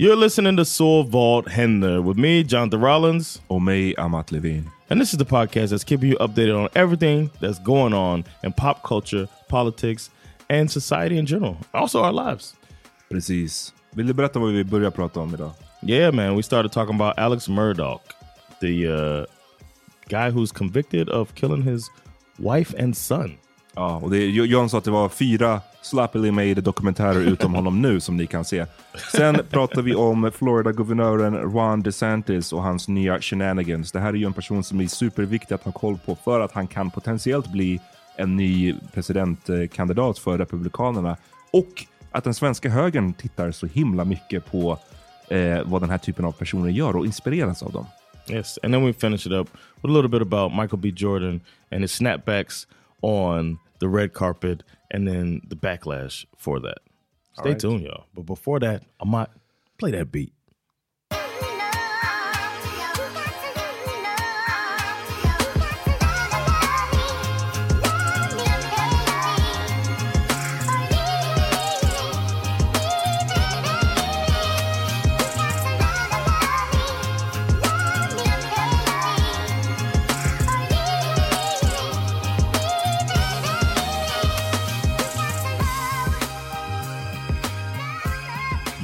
You're listening to Soul Vault Händer with me, Jonathan Rollins. Mig, Amat Levin. And this is the podcast that's keeping you updated on everything that's going on in pop culture, politics, and society in general. Also our lives. Precis. Vill du berätta vad vi börjar prata om idag? Yeah, man. We started talking about Alex Murdoch, the uh, guy who's convicted of killing his wife and son. Ja, och det, John sa att det var fyra slappily made dokumentärer utom honom nu som ni kan se. Sen pratar vi om Florida-guvernören Ron DeSantis och hans nya shenanigans. Det här är ju en person som är superviktig att ha koll på för att han kan potentiellt bli en ny presidentkandidat för Republikanerna. Och att den svenska högern tittar så himla mycket på eh, vad den här typen av personer gör och inspireras av dem. Yes, and then we finish it up with a little bit about Michael B. Jordan and his snapbacks on the red carpet and then the backlash for that. Stay right. tuned, y'all. But before that, I might play that beat.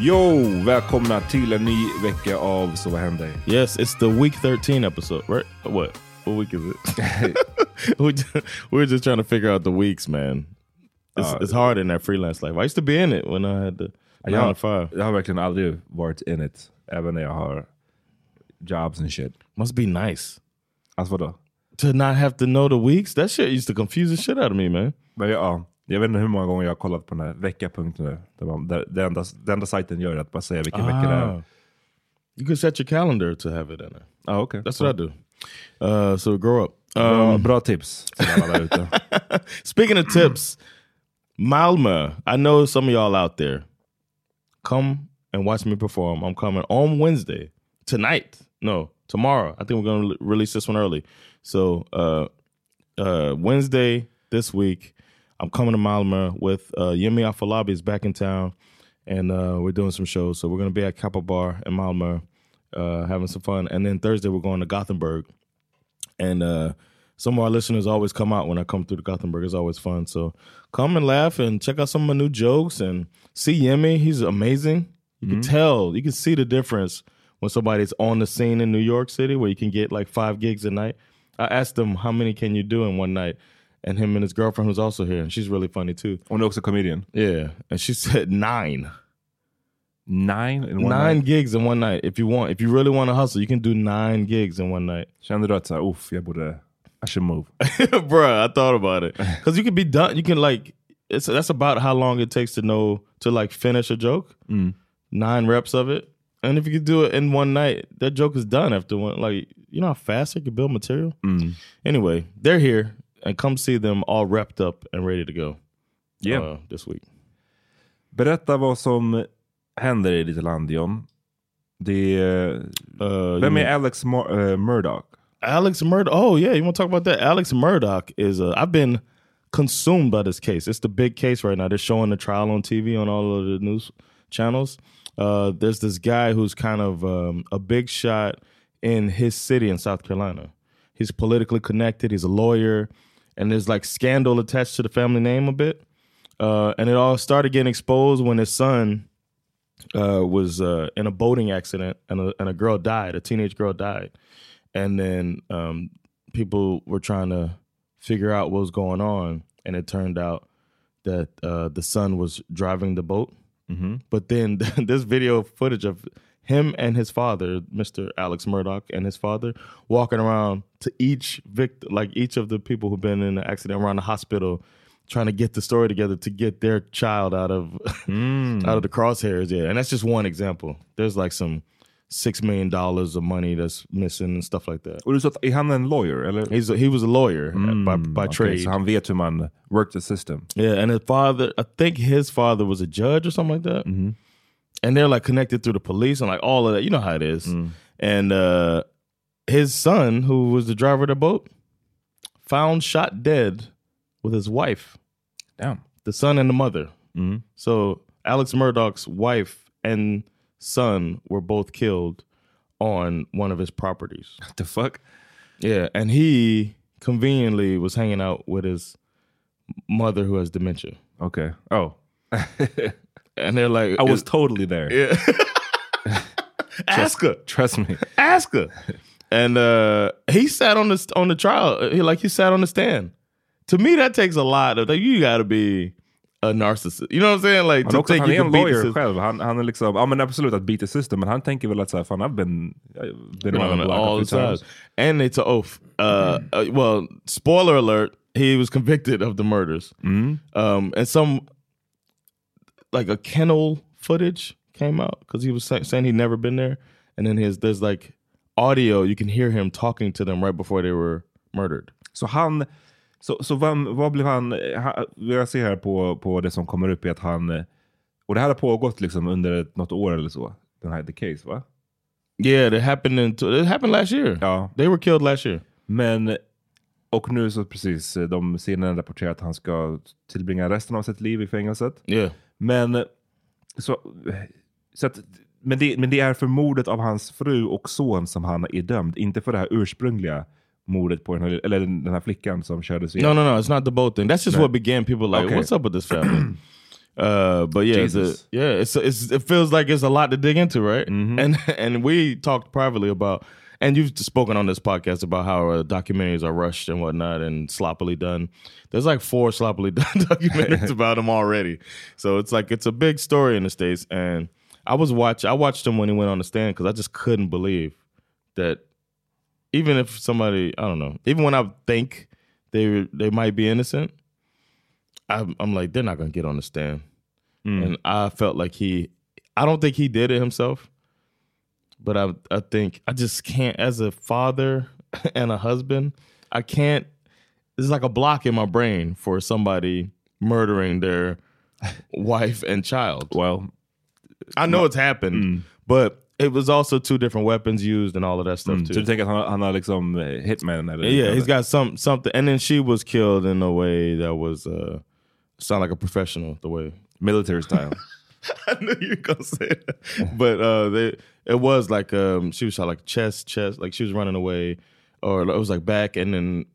Yo! Välkomna till en ny vecka av Så vad händer? Yes, it's the week 13 episode, right? What? What week is it? we we're just trying to figure out the weeks, man. It's, Uh, it's hard in that freelance life. I used to be in it when I had the nine to Jag, five. jag har verkligen aldrig varit in it. Även när jag har jobs and shit. Must be nice Alltså vadå? to not have to know the weeks. That shit used to confuse the shit out of me, man. Men jag, ja, jag vet inte hur många gånger jag har kollat på den här vecka.nu. Där man, där, det, enda, det enda sajten gör är att bara säga vilken vecka det Ah. är. You can set your calendar to have it in there. Ja, okej. That's what I do. Uh, so grow up. Um, bra tips. Speaking of tips, Malmö. I know some of y'all out there. Come and watch me perform. I'm coming on Wednesday tonight. No, tomorrow. I think we're going to release this one early. So uh, uh, Wednesday this week, I'm coming to Malmö with uh, Yemi Afolabi is back in town, and uh, we're doing some shows. So we're going to be at Kappa Bar in Malmö, uh, having some fun. And then Thursday we're going to Gothenburg, and uh, some of our listeners always come out when I come through to Gothenburg. It's always fun. So come and laugh and check out some of my new jokes and see Yemi. He's amazing. You can tell, you can see the difference when somebody's on the scene in New York City where you can get like five gigs a night. I asked him how many can you do in one night, and him and his girlfriend who's also here, and she's really funny too. Hon är också comedian. Yeah, and she said nine. Nine in one nine night. gigs in one night. If you want, if you really want to hustle, you can do nine gigs in one night. Kände du att så här, uff, jag borde, I should move. Bruh, I thought about it because you can be done. You can like it's that's about how long it takes to know to like finish a joke. Mm. Nine reps of it, and if you could do it in one night, that joke is done after one. Like you know how fast they can build material. Mm. Anyway, they're here and come see them all wrapped up and ready to go. Yeah. uh, this week. Berätta vad som händer i ditt land John. Det är, Uh, vem you är Alex Mur- eh, Murdoch? Alex Murdoch. Oh yeah, you want to talk about that? Alex Murdoch is. Uh, I've been consumed by this case. It's the big case right now. They're showing the trial on TV on all of the news channels. Uh, there's this guy who's kind of um, a big shot in his city in South Carolina. He's politically connected. He's a lawyer, and there's like scandal attached to the family name a bit. Uh, and it all started getting exposed when his son uh, was uh, in a boating accident and a, and a girl died. A teenage girl died, and then um, people were trying to figure out what was going on, and it turned out that uh, the son was driving the boat. But then this video footage of him and his father, Mr. Alex Murdoch, and his father walking around to each victim, like each of the people who've been in the accident around the hospital, trying to get the story together to get their child out of hmm. out of the crosshairs. Yeah, and that's just one example. There's like some six million dollars of money that's missing and stuff like that. Sa att, är han en lawyer? Eller? He's a, he was a lawyer uh, by, hmm, by Okej, trade. Så han vet hur man work the system. Yeah, and his father, I think his father was a judge or something like that. Mm-hmm. And they're like connected through the police and like all of that. You know how it is. And uh, his son, who was the driver of the boat, found shot dead with his wife, Damn. the son and the mother. So Alex Murdoch's wife and son were both killed on one of his properties. What the fuck? Yeah, and he conveniently was hanging out with his mother who has dementia. Okay. Oh. And they're like, I was totally there. Yeah. ask her, Trust me. ask her. And uh, he sat on the on the trial, he, like he sat on the stand. To me, that takes a lot of. Like, you got to be a narcissist. You know what I'm saying? Like to think han är you en can beat the lawyer system. själv. Han, han är liksom, ja men absolut att beat the system, men han tänker väl att så här, fan I've been, I've been around the block all a the times. And it's an oath. Uh, uh, well, spoiler alert: he was convicted of the murders. Um, and some like a kennel footage came out because he was sa- saying he'd never been there. And then his there's like audio you can hear him talking to them right before they were murdered. Så han, så, så vad, vad blev han, han, jag ser här på, på det som kommer upp är att han, och det här har pågått liksom under ett, något år eller så, den här the case va? Yeah, that happened in it happened last year. Ja. They were killed last year. Men, och nu så precis, de CNN rapporterar att han ska tillbringa resten av sitt liv i fängelset. Yeah. Men, så, så att, men, det, men det är för mordet av hans fru och son som han är dömd, inte för det här ursprungliga mordet på den här, eller den här flickan som kördes ihjäl. No, no, no. It's not the boat thing. That's just No. what began. People like, Okay. what's up with this family? uh, but yeah, the, Jesus. yeah, it's, it's it feels like it's a lot to dig into, right? Mm-hmm. And and we talked privately about, and you've spoken on this podcast about how uh, documentaries are rushed and whatnot and sloppily done. There's like four sloppily done documentaries about him already, so it's like it's a big story in the states. And I was watch I watched him when he went on the stand because I just couldn't believe that even if somebody I don't know, even when I think they they might be innocent, I'm, I'm like they're not gonna get on the stand, and I felt like he, I don't think he did it himself, but I I think I just can't as a father and a husband. I can't. There's like a block in my brain for somebody murdering their wife and child. Well, I know it's happened, but it was also two different weapons used and all of that stuff mm, too. så du tänker att han, han har liksom eh, hitman eller? Yeah, he's got some something, and then she was killed in a way that was uh sound like a professional. The way military style. I knew you were gonna say that, but uh, they it was like um she was shot like chest, chest, like she was running away, or it was like back, and then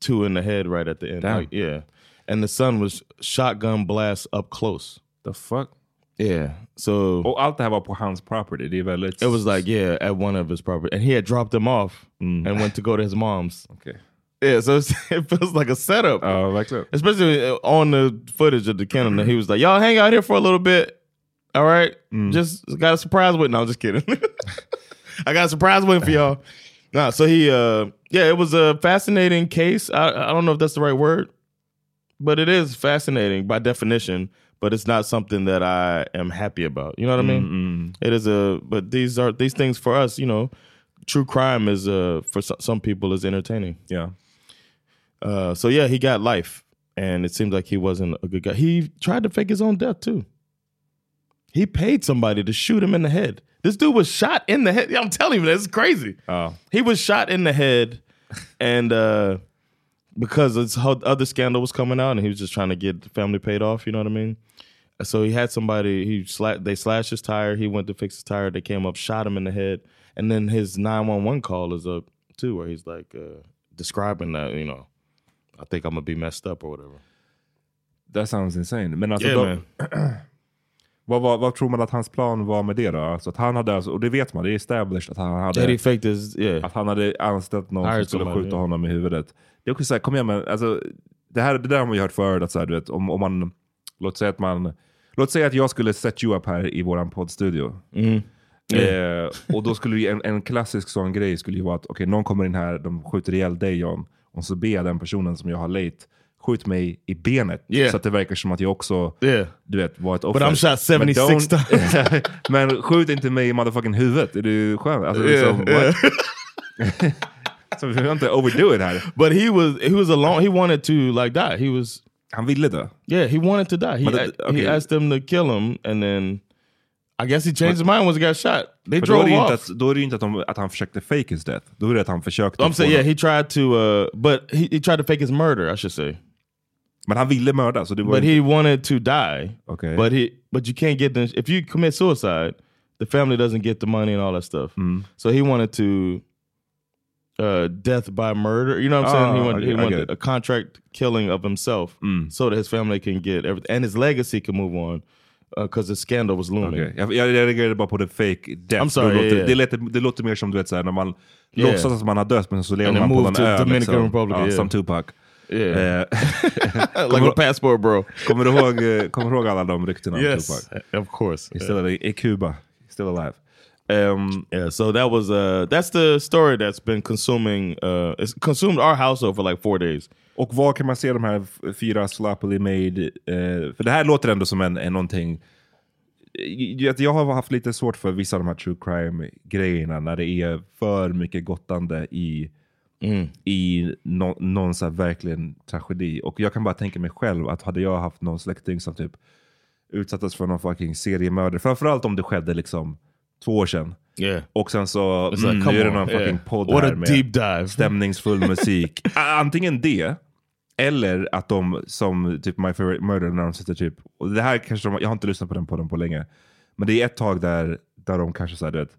two in the head right at the end. Like, yeah, and the son was shotgun blast up close. The fuck? Yeah, so Och allt det här var på hans property. Det är väldigt... it was like yeah at one of his property, and he had dropped them off and went to go to his mom's. Okay. Yeah, so it's, it feels like a setup. Ja, verkligen. especially uh, on the footage of the Cannon, he was like, "Y'all hang out here for a little bit, all right? Just got a surprise waiting." No, I'm just kidding. I got a surprise waiting for y'all. Nah, so he, uh, yeah, it was a fascinating case. I, I don't know if that's the right word, but it is fascinating by definition. But it's not something that I am happy about. You know what I mean? It is a, but these are these things for us. You know, true crime is uh for some people is entertaining. Yeah. Uh, so yeah, he got life, and it seems like he wasn't a good guy. He tried to fake his own death too. He paid somebody to shoot him in the head. This dude was shot in the head. Yeah, I'm telling you, that's crazy. Ja. He was shot in the head, and uh, because his ho- other scandal was coming out, and he was just trying to get the family paid off. You know what I mean? So he had somebody. He sla- they slashed his tire. He went to fix his tire. They came up, shot him in the head, and then his nine one one call is up too, where he's like uh, describing that. You know, I think I'm gonna be messed up or whatever. That sounds insane. Men alltså, Yeah, man. vad, vad, vad tror man att hans plan var med det då? Alltså att han hade, alltså, och det vet man, det är established att han hade, his yeah. att han hade anställt någon som Hired skulle somebody, skjuta ja. honom i huvudet. Det är också såhär, kom igen men alltså, det, här, det där har man ju hört förut, att så här, du vet, om, om man, låt säga att man, låt säga att jag skulle set you up här i våran poddstudio. Mm. Eh, och då skulle ju en, en klassisk sån grej skulle ju vara att okej, någon kommer in här, de skjuter ihjäl dig John, och så ber jag den personen som jag har late, skjut mig i benet. Yeah. Så att det verkar som att jag också Yeah. du vet, var ett offer. But I'm shot 76 men, don't- men skjut inte mig i motherfucking huvudet. Är du skön? Alltså, Yeah, liksom, yeah. Så vi får inte overdo it här. But he was he was alone. He wanted to like die. He was Han ville dö. yeah. He wanted to die. He a- okay. he asked them to kill him, and then I guess he changed his mind once he got shot. They För då är drove det inte off. att, då är det ju inte att, de, att han försökte fake his death. Då är det att han försökte. I'm saying yeah, he tried to, uh, but he, he tried to fake his murder. I should say, Men han ville mörda. Så det var but inte- he wanted to die. Okay. But he, but you can't get the if you commit suicide, the family doesn't get the money and all that stuff. Mm. So he wanted to uh, death by murder. You know what I'm saying? Ah, He wanted, I he wanted a contract killing of himself, Mm. so that his family can get everything and his legacy can move on. Because the scandal was looming. Okej. Jag, jag reagerade bara på the fake death. I'm sorry, det, låter, yeah, yeah. Det, låter, det låter mer som du vet, såhär, när man Yeah. låtsas att man har dött men så lever And man på to ö. Dominican liksom. Republic, ja, yeah. Som Tupac. Yeah, Eh, like a passport, bro. kommer, du ihåg, eh, kommer du ihåg alla de ryktena yes, of course. Still i, Kuba. Still alive. Um, Yeah, so that was uh that's the story that's been consuming uh it's consumed our household for like four days. och var kan man se de här fyra sloppily made? Eh, för det här låter ändå som en, en någonting... Jag, jag har haft lite svårt för vissa av de här true crime-grejerna när det är för mycket gottande i, i no, någon så här verkligen tragedi. Och jag kan bara tänka mig själv att hade jag haft någon släkting som typ utsattes för någon fucking seriemördare, framförallt om det skedde liksom två år sedan. Yeah. Och sen så, like, mm, nu är det on, någon fucking yeah. podd What här med deep dive. stämningsfull musik. Antingen det, eller att de som typ My Favorite Murder, när de sitter typ, och det här kanske de, jag har inte lyssnat på den podden på länge, men det är ett tag där, där de kanske såhär, du vet,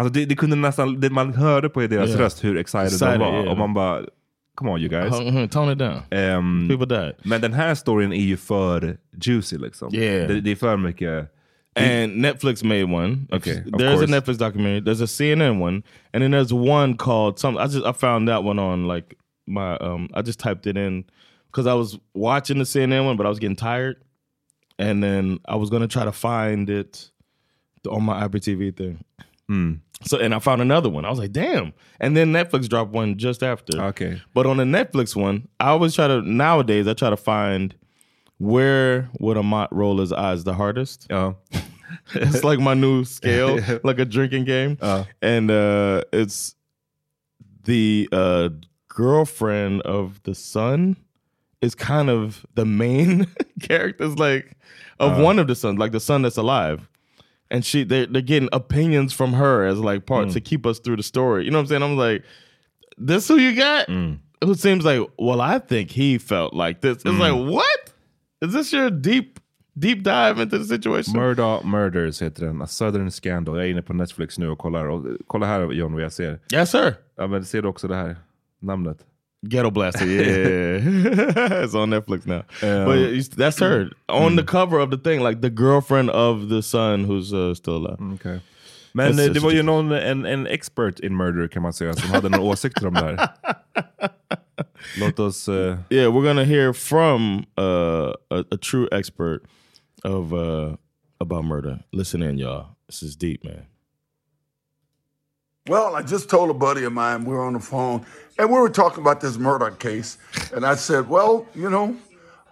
Alltså det, det kunde nästan, det, man hörde på deras Yeah. röst hur excited, Excited, de var. yeah. Och man bara, come on you guys. Tone it down. Ehm, People died. men den här storyn är ju för juicy liksom. Yeah. Det, det är för mycket. And Netflix made one. Okay, there's a. Netflix documentary. There's a CNN one, and then there's one called some. I just I found that one on like my um. I just typed it in because I was watching the CNN one, but I was getting tired, and then I was gonna try to find it on my IPTV thing. So and I found another one. I was like, damn. And then Netflix dropped one just after. Okay. But on the Netflix one, I always try to nowadays I try to find where would Amat roll his eyes the hardest. Ja. it's like my new scale, like a drinking game. Uh. and uh, it's the uh, girlfriend of the son is kind of the main characters, like of Uh. one of the sons, like the son that's alive. And she, they're, they're getting opinions from her as like part Mm. to keep us through the story. You know what I'm saying? I'm like, this who you got? Mm. Who seems like, well, I think he felt like this. It's Mm. like, what? Is this your deep, deep dive into the situation? Murder Murders heter den. A Southern Scandal. Jag är inne på Netflix nu och kollar. Och, kolla här John vad jag ser. yes, sir. Ja, men ser du också det här namnet? Ghetto Blaster, yeah, it's on Netflix now. Um, but that's her on the cover of the thing, like the girlfriend of the son who's uh, still alive. Okay. Men eh, det var ju någon, en, en expert in murder kan man säga som hade några åsikter om det här. Låt oss... eh, Yeah, we're gonna hear from uh, a, a true expert of uh, about murder. Listen in, y'all. This is deep, man. Well, I just told a buddy of mine, we were on the phone, and we were talking about this murder case. And I said, well, you know,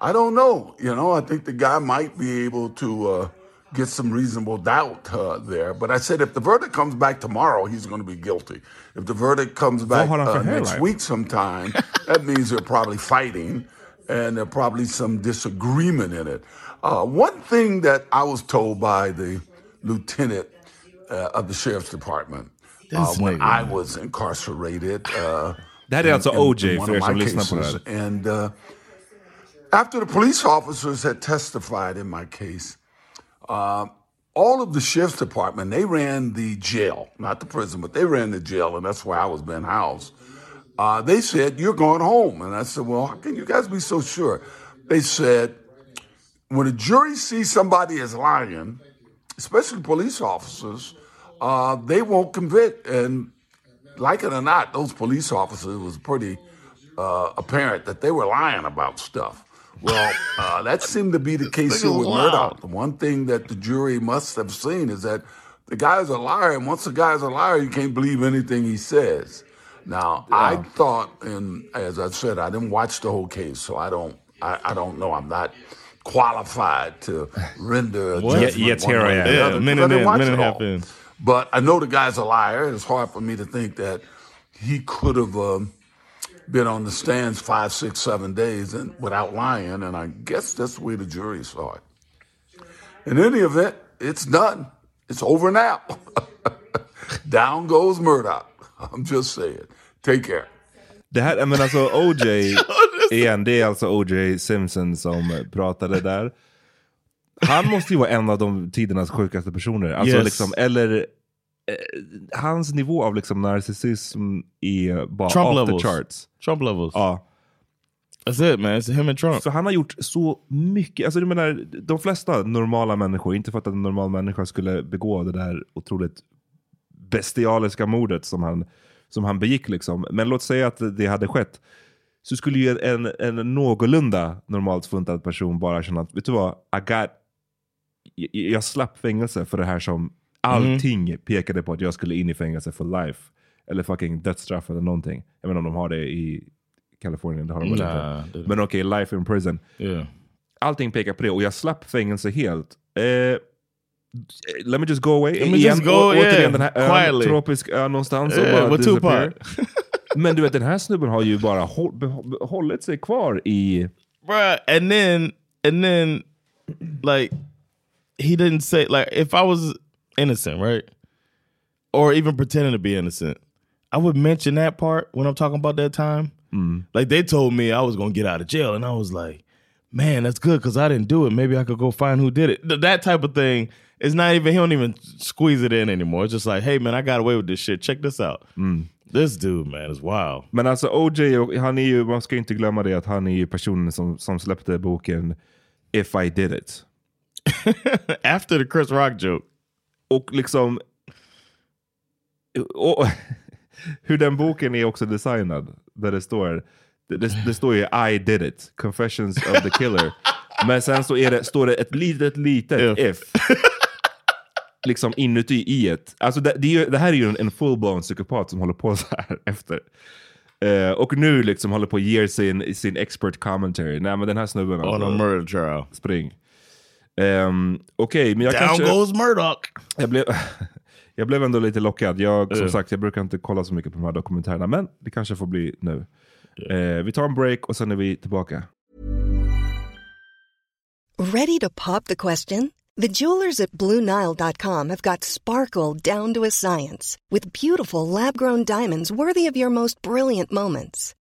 I don't know. You know, I think the guy might be able to uh, get some reasonable doubt uh, there. But I said, if the verdict comes back tomorrow, he's going to be guilty. If the verdict comes back har han för uh, next week sometime, that means they're probably fighting and there's probably some disagreement in it. Uh, one thing that I was told by the lieutenant uh, of the sheriff's department uh, when I was incarcerated. Uh, Det här är alltså in- in OJ one of my cases. And uh, after the police officers had testified in my case, uh, all of the sheriff's department they ran the jail, not the prison, but they ran the jail, and that's where I was being housed. Uh, they said you're going home, and I said, well, how can you guys be so sure? They said when a jury sees somebody as lying, especially police officers, uh, they won't convict. And like it or not, those police officers was pretty uh, apparent that they were lying about stuff. Well, uh, that seemed to be the case here with wild. Murdoch. The one thing that the jury must have seen is that the guy's a liar, and once a guy's a liar, you can't believe anything he says. Now, I thought, and as I said, I didn't watch the whole case, so I don't, I, I don't know. I'm not qualified to render a judgment Yet one here I am. the Yeah, other, 'cause minute I didn't in, watch minute it and a half all. in. But I know the guy's a liar. It's hard for me to think that he could have um, been on the stands five, six, seven days and without lying. And I guess that's the way the jury saw it. In any event, it's done. It's over now. Down goes Murdoch. I'm just saying. Take care. Det här, men alltså OJ, igen, det är alltså OJ Simpson som pratade där. Han måste ju vara en av de tidernas sjukaste personer. Alltså Yes. liksom, eller eh, hans nivå av liksom narcissism är bara Trump off levels. the charts. Trump levels. Ja. That's it, man. It's him and Trump. Så han har gjort så mycket, alltså du menar, de flesta normala människor, inte för att en normal människa skulle begå det där otroligt bestialiska mordet som han, som han begick liksom. Men låt säga att det hade skett. Så skulle ju en, en någorlunda normalt funtad person bara känna att, vet du vad, I got, jag, slapp fängelse för det här som allting pekade på att jag skulle in i fängelse for life. Eller fucking dödsstraff eller någonting. Jag menar om de har det i Kalifornien, det har de väl Nah, inte. det- Men okej, life in prison. Yeah. Allting pekar på det och jag slapp fängelse helt. Eh, let me just go away. Let me Igen, just go, å- återigen yeah, den här ön, tropisk ö någonstans. och Yeah, bara with disappear. Men du vet den här snubben har ju bara håll, hållit sig kvar i... Bruh, and then and then like he didn't say like if I was innocent, right? Or even pretending to be innocent, I would mention that part when I'm talking about that time. Mm. Like they told me I was gonna get out of jail, and I was like, man, that's good because I didn't do it. Maybe I could go find who did it. Th- that type of thing is not even he don't even squeeze it in anymore. It's just like, hey man, I got away with this shit. Check this out. Mm. This dude, man, is wild. Men alltså OJ, han är ju, man ska inte glömma det att han är ju personen som, som släppte boken If I did it. After the Chris Rock joke. Och liksom... Och, hur den boken är också designad. Där det står, det, det, står ju I did it, confessions of the killer. Men sen så är det, står det ett litet, litet If. if. liksom inuti i ett. Alltså det, det, det här är ju en, en full-blown psykopat som håller på så här efter. Eh, och nu liksom håller på att ge sin, sin expert commentary. Nej men den här snubben On a alltså, murder trial. spring. Um, Okej, men jag Down kanske... goes Murdoch! Jag blev, jag blev ändå lite lockad. Jag, som Mm. sagt, jag brukar inte kolla så mycket på de här dokumentärerna, men det kanske får bli nu. Eh, vi tar en break och sen är vi tillbaka. Ready to pop the question? The jewelers at BlueNile.com have got sparkle down to a science with beautiful lab grown diamonds worthy of your most brilliant moments.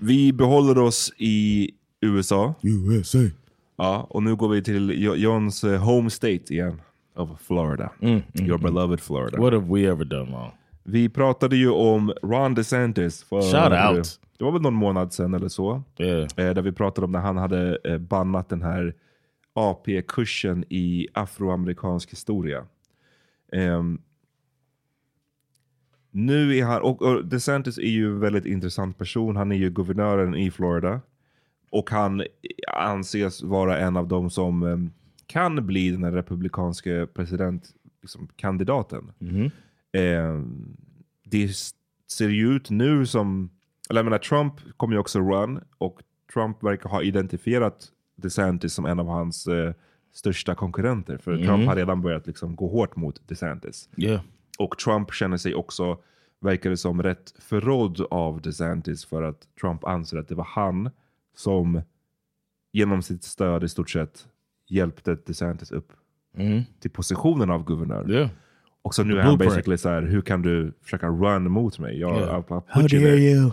Vi behåller oss i USA. USA. Ja, och nu går vi till Jo- Johns eh, home state igen. Of Florida. Your beloved Florida. What have we ever done wrong? Vi pratade ju om Ron DeSantis. För, Shout out. Det var väl någon månad sedan eller så. Yeah. Eh, där vi pratade om när han hade eh, bannat den här AP-kursen i afroamerikansk historia. Ehm, nu är han, och, och DeSantis är ju en väldigt intressant person. Han är ju guvernören i Florida. Och han anses vara en av de som em, kan bli den här republikanska presidentkandidaten. Em, det s- ser ju ut nu som, eller jag menar Trump kommer ju också run och Trump verkar ha identifierat DeSantis som en av hans eh, största konkurrenter. För Trump har redan börjat liksom gå hårt mot DeSantis. Yeah. Och Trump känner sig också, verkar det som, rätt förrådd av DeSantis för att Trump anser att det var han som genom sitt stöd i stort sett hjälpte DeSantis upp till positionen av guvernör. Yeah. Och så nu är han basically så här, hur kan du försöka run mot mig? Jag, Yeah. I'll- I'll How you dare there. you?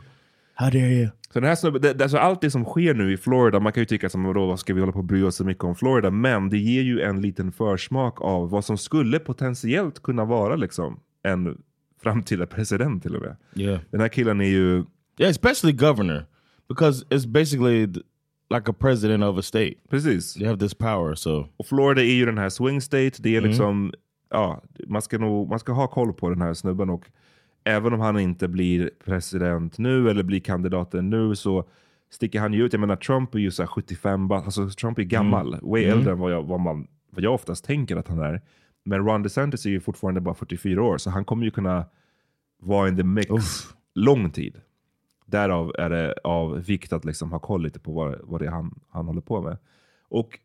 How dare you? Så den här snubben, det, alltså allt det som sker nu i Florida, man kan ju tycka som vadå, vad ska vi hålla på och bry oss så mycket om Florida? Men det ger ju en liten försmak av vad som skulle potentiellt kunna vara liksom en framtida president till och med. Yeah. Den här killen är ju, Yeah, especially governor. Because it's basically like a president of a state. precis. They have this power, so Och Florida är ju den här swing state. Det är Mm. liksom, ja, man ska nog, man ska ha koll på den här snubben och även om han inte blir president nu eller blir kandidaten nu så sticker han ju ut. Jag menar Trump är ju så här 75, ba- alltså Trump är gammal, Mm. way äldre än vad jag, vad, man, vad jag oftast tänker att han är. Men Ron DeSantis är ju fortfarande bara 44 år så han kommer ju kunna vara in the mix lång tid. Därav är det av vikt att liksom ha koll lite på vad, vad det är han, han håller på med. Och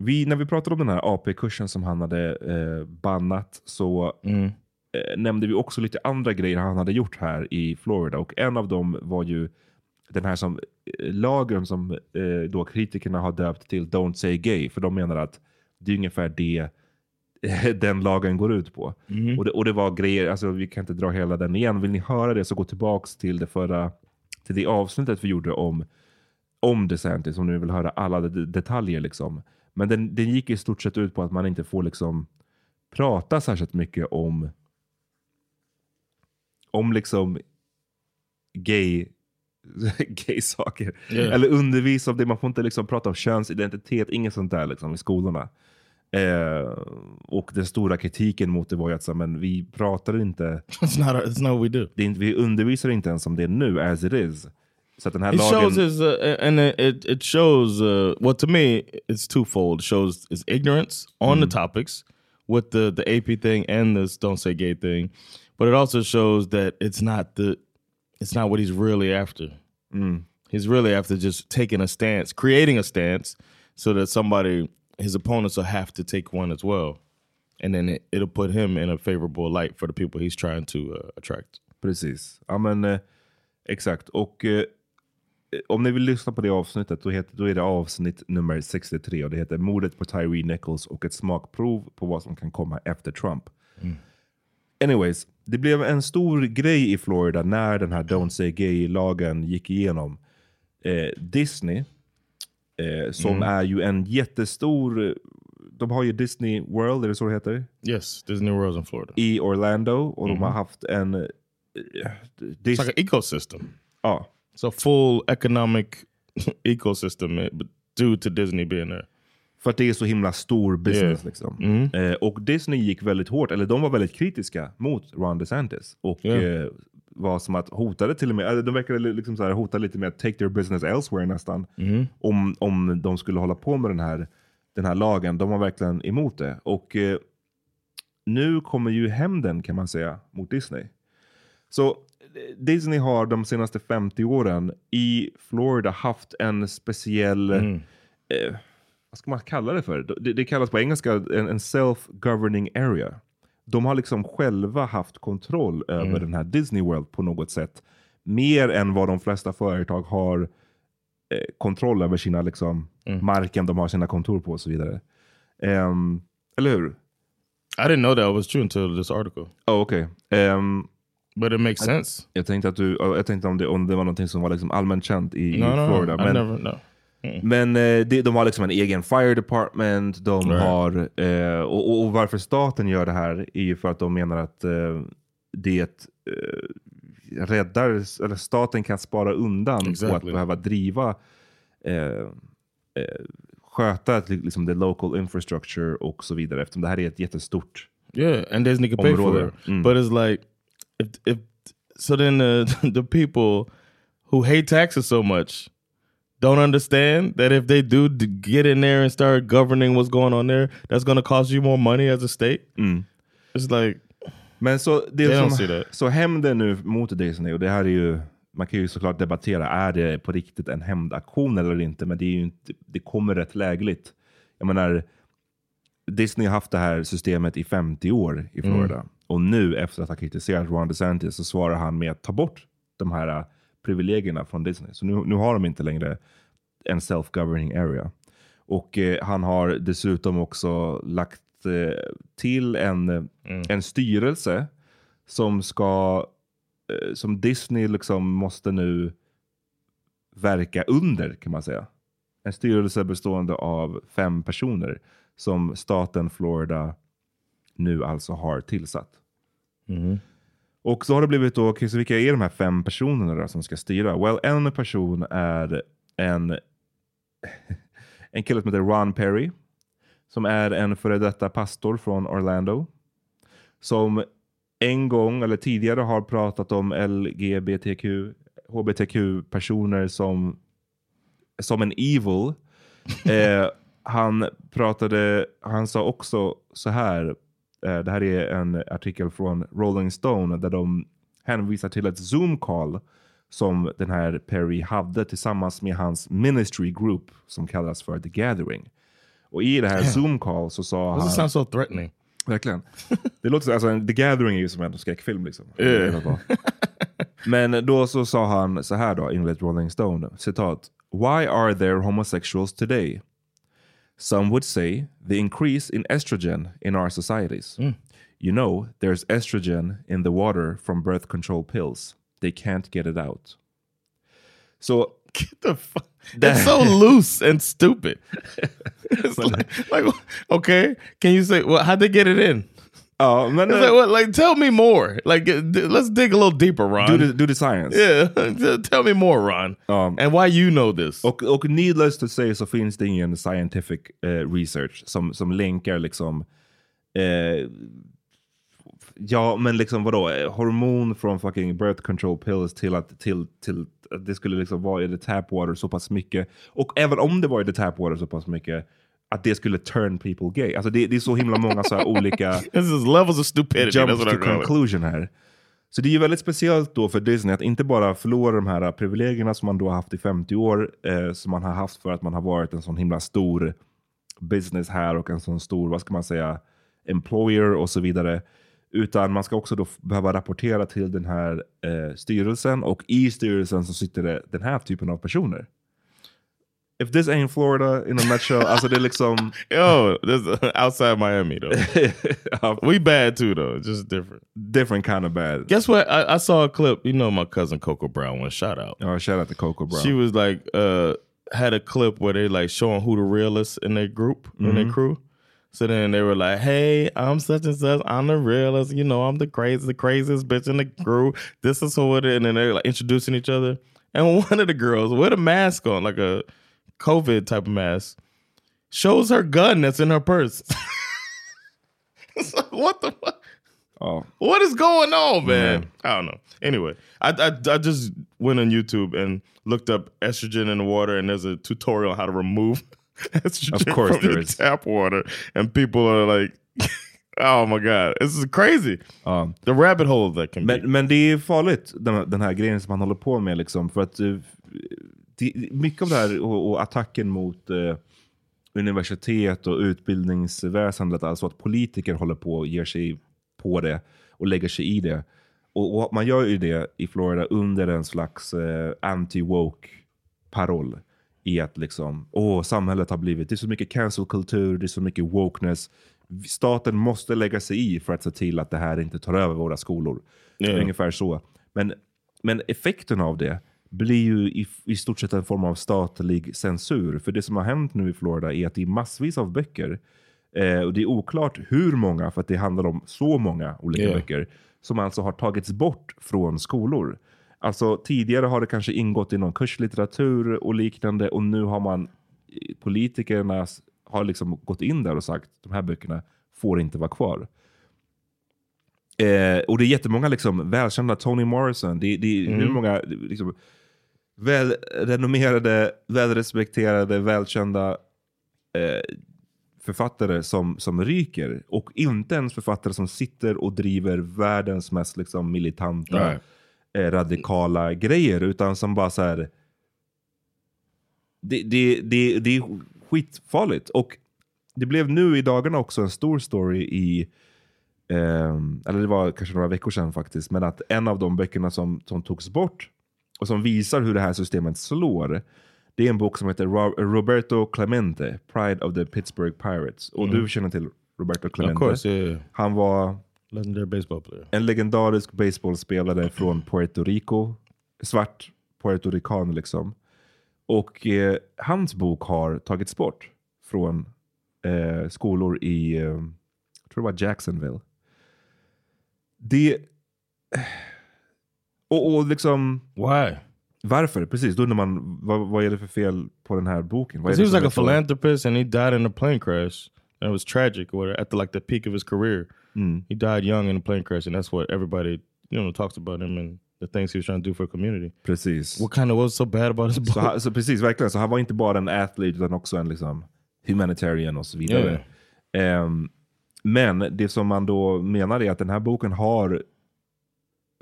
vi, när vi pratade om den här AP-kursen som han hade eh, bannat så eh, nämnde vi också lite andra grejer han hade gjort här i Florida. Och en av dem var ju den här som, eh, lagen som eh, då kritikerna har döpt till Don't say gay. För de menar att det är ungefär det den lagen går ut på. Och, det, och det var grejer, alltså vi kan inte dra hela den igen. Vill ni höra det så gå tillbaks till det förra, till det avsnittet vi gjorde om om DeSantis om ni vill höra alla de- detaljer. Liksom. Men den, den gick i stort sett ut på att man inte får liksom prata särskilt mycket om om liksom gay, gay saker. Yeah. Eller undervisa om det. Man får inte liksom prata om könsidentitet, inget sånt där liksom, i skolorna. Eh, och den stora kritiken mot det var ju att så, men vi pratar inte it's not it's not we do. det är inte, vi undervisar inte ens om det nu, as it is. Så att den här He lagen... shows his, uh, and it it- it shows. Uh, well, to me, it's twofold. It shows his ignorance on the topics with the the AP thing and this "Don't Say Gay" thing, but it also shows that it's not the, it's not what he's really after. He's really after just taking a stance, creating a stance, so that somebody, his opponents, will have to take one as well, and then it, it'll put him in a favorable light for the people he's trying to uh, attract. Precis. Ja, men eh, exakt. Och eh, om ni vill lyssna på det avsnittet, då, heter, då är det avsnitt nummer 63 och det heter Mordet på Tyree Nichols och ett smakprov på vad som kan komma efter Trump. Anyways, det blev en stor grej i Florida när den här Don't Say Gay-lagen gick igenom. Eh, Disney, eh, som är ju en jättestor... De har ju Disney World, är det så det heter? Yes, Disney World's in Florida. I Orlando. Och de har haft en... eh, It's Dis- like an ecosystem. ja, It's a full economic ecosystem due to Disney being there. För att det är så himla stor business. Yeah. Liksom. Eh, och Disney gick väldigt hårt, eller de var väldigt kritiska mot Ron DeSantis. Och Yeah. eh, var som att hotade till och med, de verkade liksom så här, hota lite med att take their business elsewhere nästan. Om, om de skulle hålla på med den här, den här lagen. De var verkligen emot det. Och eh, nu kommer ju hämnden kan man säga mot Disney. Så eh, Disney har de senaste 50 åren i Florida haft en speciell eh, vad ska man kalla det för? Det, det kallas på engelska en, en self-governing area. De har liksom själva haft kontroll över den här Disney World på något sätt. Mer än vad de flesta företag har eh, kontroll över sina liksom, marken de har sina kontor på och så vidare. Ehm, eller hur? I didn't know that was true until this article, Oh, Okej. Ehm, but it makes sense. jag tänkte, att du, jag tänkte om, det, om det var någonting som var liksom allmänt känt i, i No, no, Florida. no, I men, never know. Men eh, de, de har liksom en egen fire department. De Right. har, eh, och, och- och varför staten gör det här är ju för att de menar att eh, det eh, räddar, eller staten kan spara undan på att Exactly. behöva driva, eh, eh, sköta liksom the local infrastructure och så vidare. Eftersom det här är ett jättestort Yeah, and pay for Område. it. Mm. But it's like, if if so, then the the people who hate taxes so much don't understand that if they do get in there and start governing what's going on there, that's going to cost you more money as a state. It's like Men så, det som, så hämnden nu mot Disney, och det här är ju, man kan ju såklart debattera, är det på riktigt en hämndaktion eller inte? Men det, är ju inte, det kommer rätt lägligt. Jag menar, Disney har haft det här systemet i 50 år i Florida. Och nu efter att ha kritiserat Ron DeSantis så svarar han med att ta bort de här privilegierna från Disney. Så nu, nu har de inte längre en self-governing area. Och eh, han har dessutom också lagt eh, till en, en styrelse som ska eh, som Disney liksom måste nu verka under kan man säga. En styrelse bestående av fem personer som staten Florida nu alltså har tillsatt. Och så har det blivit då, okej, så vilka är de här fem personerna då som ska styra? Well, en person är en, en kille som heter Ron Perry. Som är en före detta pastor från Orlando. Som en gång eller tidigare har pratat om LGBTQ, HBTQ-personer som, som en evil. Eh, han pratade, han sa också så här, det här är en artikel från Rolling Stone där de hänvisar till ett Zoom-call som den här Perry hade tillsammans med hans ministry group som kallas för The Gathering. Och i det här Zoom-call så sa does han... it sound so threatening? Verkligen. Det låter så, alltså, The Gathering är ju som en skräckfilm. Liksom. Yeah. Men då så sa han så här då, enligt Rolling Stone, citat. Why are there homosexuals today? Some would say the increase in estrogen in our societies. Hmm. You know, there's estrogen in the water from birth control pills. They can't get it out. So Get the fuck. It's so loose and stupid. it's like, like, okay, can you say, well, how'd they get it in? Ja, men It's like, what, like, tell me more. Like, uh, let's dig a little deeper, Ron. do, the, do the science. yeah, tell me more, Ron. Um, and why you know this. Och, och needless to say så finns det ingen scientific eh, research som, som länkar liksom eh, Ja, men liksom vadå? Eh, Hormon från fucking birth control pills till att, till, till att det skulle liksom vara i the tap water så pass mycket. Och även om det var i the tap water så pass mycket, att det skulle turn people gay. Alltså det, det är så himla många så olika This is levels of stupidity. jumps to conclusion här. Så det är ju väldigt speciellt då för Disney att inte bara förlora de här privilegierna som man då har haft i 50 år, eh, som man har haft för att man har varit en sån himla stor business här och en sån stor, vad ska man säga, employer och så vidare. Utan man ska också då behöva rapportera till den här eh, styrelsen och i styrelsen så sitter det den här typen av personer. If this ain't Florida in a nutshell, alltså det är liksom... Yo, this outside Miami though. we bad too though, just different. Different kind of bad. Guess what? I, I saw a clip. You know my cousin Coco Brown. One shout out. Oh, shout out to Coco Brown. She was like, uh, had a clip where they like showing who the real is in their group, in their Mhm. crew. So then they were like, "Hey, I'm such and such. I'm the realest. You know, I'm the crazy, the craziest bitch in the crew. This is who it is." And then they're like introducing each other. And one of the girls with a mask on, like a COVID type of mask, shows her gun that's in her purse. Like, what the fuck? Oh. What is going on, man? Man. I don't know. Anyway, I, I I just went on YouTube and looked up estrogen in the water, and there's a tutorial on how to remove estrogen Of course from there your is. tap water, and people are like, "Oh my god, this is crazy." Ja. The rabbit hole that can be. Men, men det är farligt, den, den här grejen som man håller på med. Liksom, för att eh, det, Mycket av det här och, och attacken mot eh, universitet och utbildningsväsendet, alltså att politiker håller på och ger sig på det och lägger sig i det. Och, och man gör ju det i Florida under en slags eh, anti-woke paroll. I att liksom, åh, samhället har blivit, det är så mycket cancel-kultur, det är så mycket wokeness. Staten måste lägga sig i för att se till att det här inte tar över våra skolor. Ja. Ungefär så. Men, men effekten av det blir ju i, i stort sett en form av statlig censur. För det som har hänt nu i Florida är att det är massvis av böcker. Eh, och det är oklart hur många, för att det handlar om så många olika Ja. böcker, som alltså har tagits bort från skolor. Alltså tidigare har det kanske ingått i någon kurslitteratur och liknande och nu har man politikerna s- har liksom gått in där och sagt de här böckerna får inte vara kvar. Eh, och det är jättemånga liksom, välkända, Toni Morrison, det, det är Mm. hur många liksom, välrenommerade, välrespekterade, välkända eh, författare som, som ryker. Och inte ens författare som sitter och driver världens mest liksom, militanta, eh, radikala grejer. Utan som bara så här. Det, det, det, det är skitfarligt. Och det blev nu i dagarna också en stor story i Ehm, eller det var kanske några veckor sedan faktiskt, men att en av de böckerna som, som togs bort och som visar hur det här systemet slår, det är en bok som heter Ro- Roberto Clemente, Pride of the Pittsburgh Pirates. Och Mm. du känner till Roberto Clemente? course, yeah. Han var en legendarisk baseballspelare från Puerto Rico. Svart puertorican liksom. Och eh, hans bok har tagits bort från eh, skolor i, eh, jag tror det var Jacksonville. Det... Och, och liksom... Why? Varför? Precis, då undrar man vad, vad är det för fel på den här boken? Vad är he was like a philanthropist and he died in a plane crash. And it was tragic or at the like the peak of his career. Mm. He died young in a plane crash and that's what everybody you know talks about him and the things he was trying to do for the community. Precis. What kind of was so bad about his book? Så, så precis, verkligen. Så han var inte bara en athlete utan också en liksom, humanitarian och så vidare. Ehm, men det som man då menar är att den här boken har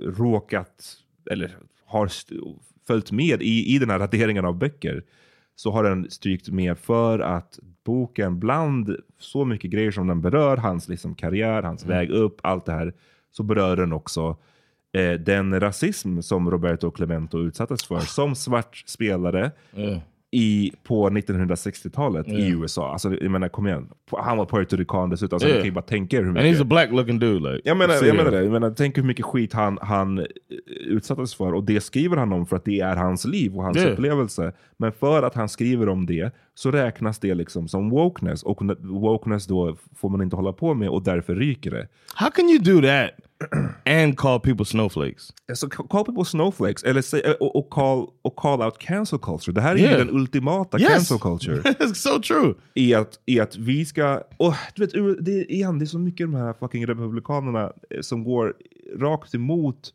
råkat, eller har följt med i, i den här raderingen av böcker. Så har den strykt med för att boken bland så mycket grejer som den berör, hans liksom karriär, hans Mm. väg upp, allt det här, så berör den också eh, den rasism som Roberto Clemente utsattes för som svart spelare Yeah. I, på 1960-talet i Yeah. USA. Alltså, jag menar, kom igen. Han var puertorican dessutom, så Yeah. ni kan ju bara tänka er hur And mycket... he's a black looking dude. Like Jag menar, jag menar det. Jag menar, tänk hur mycket skit han, han eh, utsattes för. Och det skriver han om för att det är hans liv och hans Yeah. upplevelse. Men för att han skriver om det så räknas det liksom som wokeness. Och wokeness då får man inte hålla på med och därför ryker det. How can you do that and call people snowflakes. Alltså, call people snowflakes, eller säg, eh, och, och, call, och call out cancel culture. Det här är Yeah. ju den ultimata Yes. cancel culture. It's so true. I att, I att vi ska, och du vet, det, är- igen, det är så mycket de här fucking republikanerna eh, som går rakt emot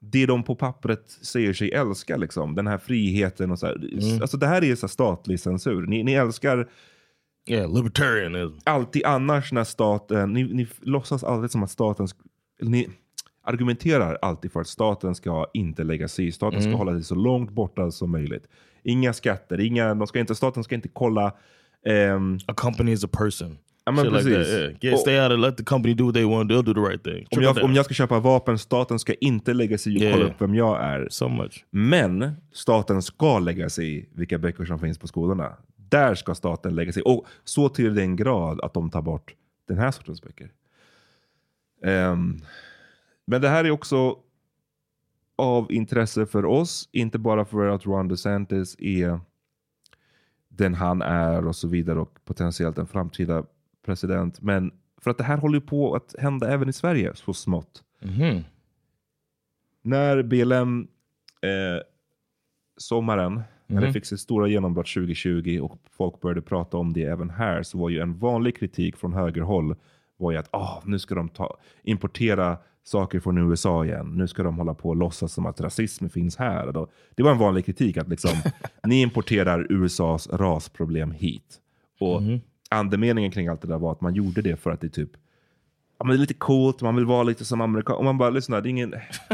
det de på pappret säger sig älska. Liksom. Den här friheten och så här. Mm. Alltså det här är så här statlig censur. Ni, ni älskar Yeah, libertarianism. alltid annars när staten, ni, ni låtsas alltid som att staten, ni argumenterar alltid för att staten ska inte lägga sig i. Staten ska Mm. hålla sig så långt borta som möjligt. Inga skatter, inga, de ska inte, staten ska inte kolla ehm, A company is a person. Ja, men Shit like precis. that, yeah. Get, Och- stay out of let the company do what they want. They'll do the right thing. om, jag, om jag ska köpa vapen, staten ska inte lägga sig i och Yeah. kolla upp vem jag är. so much. Men staten ska lägga sig i vilka böcker som finns på skolorna. Där ska staten lägga sig. Och så till den grad att de tar bort den här sortens böcker. Ehm, men det här är också av intresse för oss. Inte bara för att Ron DeSantis är den han är och så vidare och potentiellt en framtida president. Men för att det här håller på att hända även i Sverige så smått. Mhm. När BLM eh, sommaren, när det Mhm. fick sitt stora genombrott 2020 och folk började prata om det även här, så var ju en vanlig kritik från högerhåll var ju att ah, nu ska de ta, importera saker från USA igen. Nu ska de hålla på och låtsas som att rasism finns här. Då, det var en vanlig kritik att liksom, ni importerar USAs rasproblem hit. Och andemeningen kring allt det där var att man gjorde det för att det typ Ja, men det är lite coolt, man vill vara lite som amerikan. Och man bara, lyssna, det är ingen,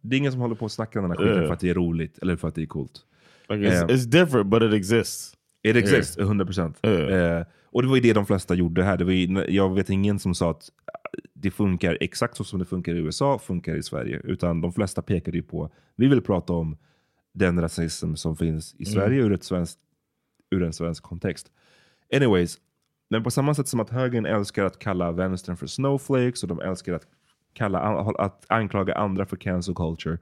det är ingen som håller på och snackar om den här skiten Yeah. för att det är roligt eller för att det är coolt. Like it's, Um, it's different, but it exists. It exists, 100 procent. Yeah. Eh, och det var ju det de flesta gjorde här. Det var ju, jag vet ingen som sa att det funkar exakt så som det funkar i USA, funkar i Sverige. Utan de flesta pekade ju på, vi vill prata om den rasism som finns i Sverige ur, ett svenskt, ur en svensk kontext. Anyways, men på samma sätt som att högern älskar att kalla vänstern för snowflakes och de älskar att, kalla, att anklaga andra för cancel culture.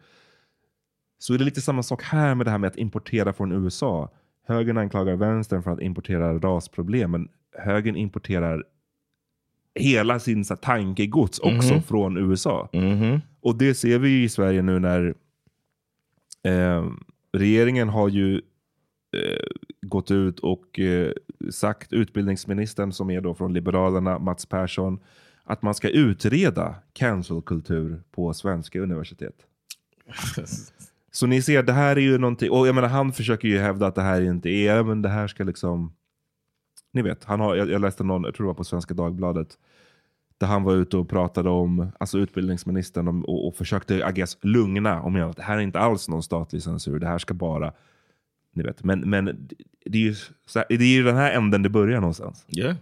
Så är det lite samma sak här med det här med att importera från USA. Högern anklagar vänstern för att importera rasproblem, men högern importerar hela sin så tankegods också Mhm. från USA. Mhm. Och det ser vi i Sverige nu när eh, regeringen har ju eh, gått ut och eh, sagt, utbildningsministern som är då från Liberalerna, Mats Persson, att man ska utreda cancelkultur på svenska universitet. Så ni ser, det här är ju någonting, och jag menar han försöker ju hävda att det här inte är, men det här ska liksom, ni vet, han har, jag, jag läste någon, jag tror det var på Svenska Dagbladet, där han var ute och pratade om, alltså utbildningsministern, om, och, och försökte I guess, lugna och menade att det här är inte alls någon statlig censur, det här ska bara, ni vet, men, men det är ju det är ju den här änden det börjar någonstans. Yeah.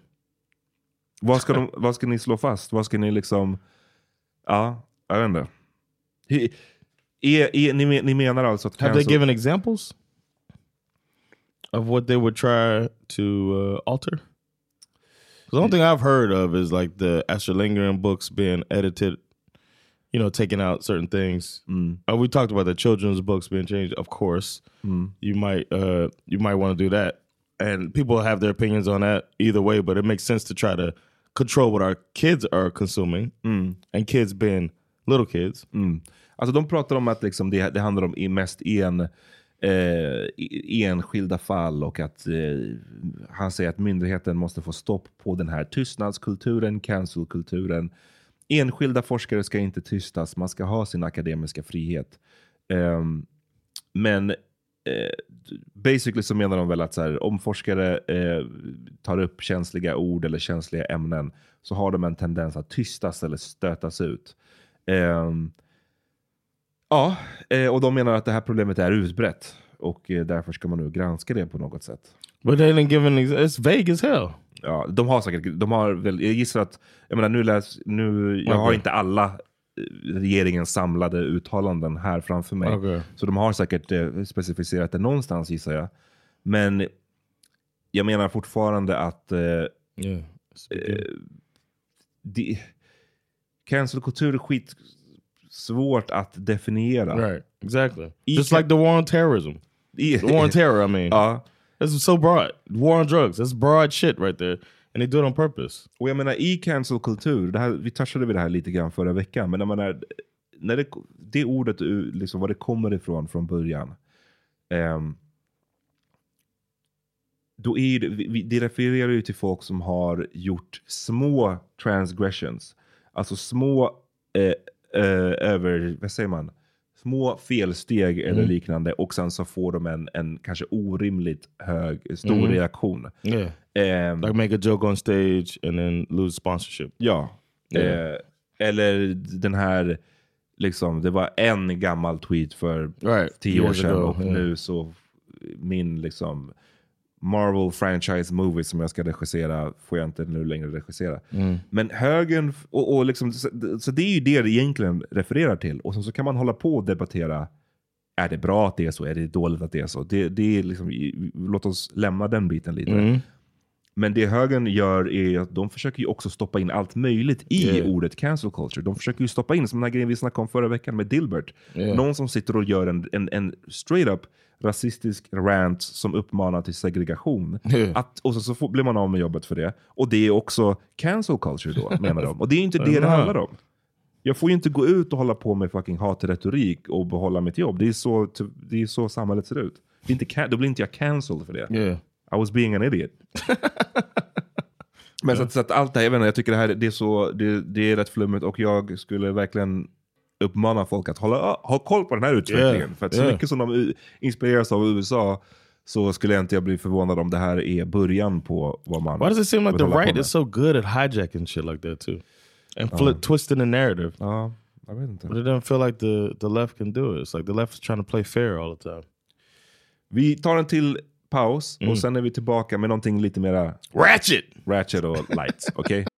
Vad ska, de, vad ska ni slå fast? Vad ska ni liksom, ja, jag vet inte. Är, är, ni, men- ni menar alltså att Have they cancel- given examples of what they would try to uh, alter? The only thing I've heard of is like the Lindgren books being edited, you know, taking out certain things. Uh, we talked about the children's books being changed. Of course, you might uh, you might want to do that, and people have their opinions on that either way. But it makes sense to try to control what our kids are consuming, and kids being little kids. Mm. Alltså de pratar om att liksom det, det handlar om i- mest en, eh, e- enskilda fall och att eh, han säger att myndigheten måste få stopp på den här tystnadskulturen, cancelkulturen. Enskilda forskare ska inte tystas, man ska ha sin akademiska frihet. Eh, men eh, basically så menar de väl att så här, om forskare eh, tar upp känsliga ord eller känsliga ämnen så har de en tendens att tystas eller stötas ut. Ehm, ja, eh, och de menar att det här problemet är utbrett och eh, därför ska man nu granska det på något sätt. But they didn't give an. It's vague as hell. Ja, de har säkert, de har väl, jag gissar att, jag menar nu läs, nu, jag har Okej. inte alla eh, regeringens samlade uttalanden här framför mig. Okej. Så de har säkert eh, specificerat det någonstans gissar jag. Men jag menar fortfarande att eh, Yeah. eh, det, cancelkultur är skit svårt att definiera. Right. Exactly. I Just like the war on terrorism. I- The war on terror. I mean, Ja. this is so broad. War on drugs. That's broad shit right there. And they do it on purpose. Och jag menar i cancel kultur, det här, vi touchade vid det här lite grann förra veckan, men jag menar, när det, det ordet, liksom, var det kommer ifrån från början. ehm, då är det, vi- vi- det refererar ju till folk som har gjort små transgressions. Alltså små eh, eh, över, vad säger man? Små felsteg eller Mm. liknande och sen så får de en, en kanske orimligt hög, stor Mm. reaktion. Yeah. Ehm, Like make a joke on stage and then lose sponsorship. Ja. Yeah. Eh, eller den här, liksom, det var en gammal tweet för Right. tio år Years sedan ago, och yeah. nu så min liksom Marvel franchise movie som jag ska regissera får jag inte nu längre regissera. Mm. Men högern, och, och liksom, så, så det är ju det det egentligen refererar till. Och sen så kan man hålla på och debattera, är det bra att det är så? Är det dåligt att det är så? Det, det är liksom, låt oss lämna den biten lite. Mm. Men det högern gör är att de försöker ju också stoppa in allt möjligt i Yeah. ordet cancel culture. De försöker ju stoppa in, som den här grejen vi snackade om förra veckan med Dilbert. Yeah. Någon som sitter och gör en, en, en straight up rasistisk rant som uppmanar till segregation. Yeah. Att, och så, så får, blir man av med jobbet för det. Och det är också cancel culture då, menar de. Och det är inte det det handlar om. Jag får ju inte gå ut och hålla på med fucking hatretorik och behålla mitt jobb. Det är så, det är så samhället ser ut. Det inte, då blir inte jag cancelled för det. Yeah. I was being an idiot. Men så, att, så att allt det här, jag, vet inte, jag tycker det här det är, så, det, det är rätt flummigt och jag skulle verkligen uppmana folk att hålla, ha koll på den här utvecklingen. Yeah, För att så yeah. mycket som de inspireras av USA så skulle jag inte jag bli förvånad om det här är början på vad man Why does it seem like the right is so good at hijacking shit like that too? And flip, Uh. twisting the narrative. Ja, jag vet inte. But it doesn't feel like the, the left can do it. It's like the left is trying to play fair all the time. Vi tar en till paus Mm. och sen är vi tillbaka med någonting lite mera Ratchet! ratchet och light. Okej?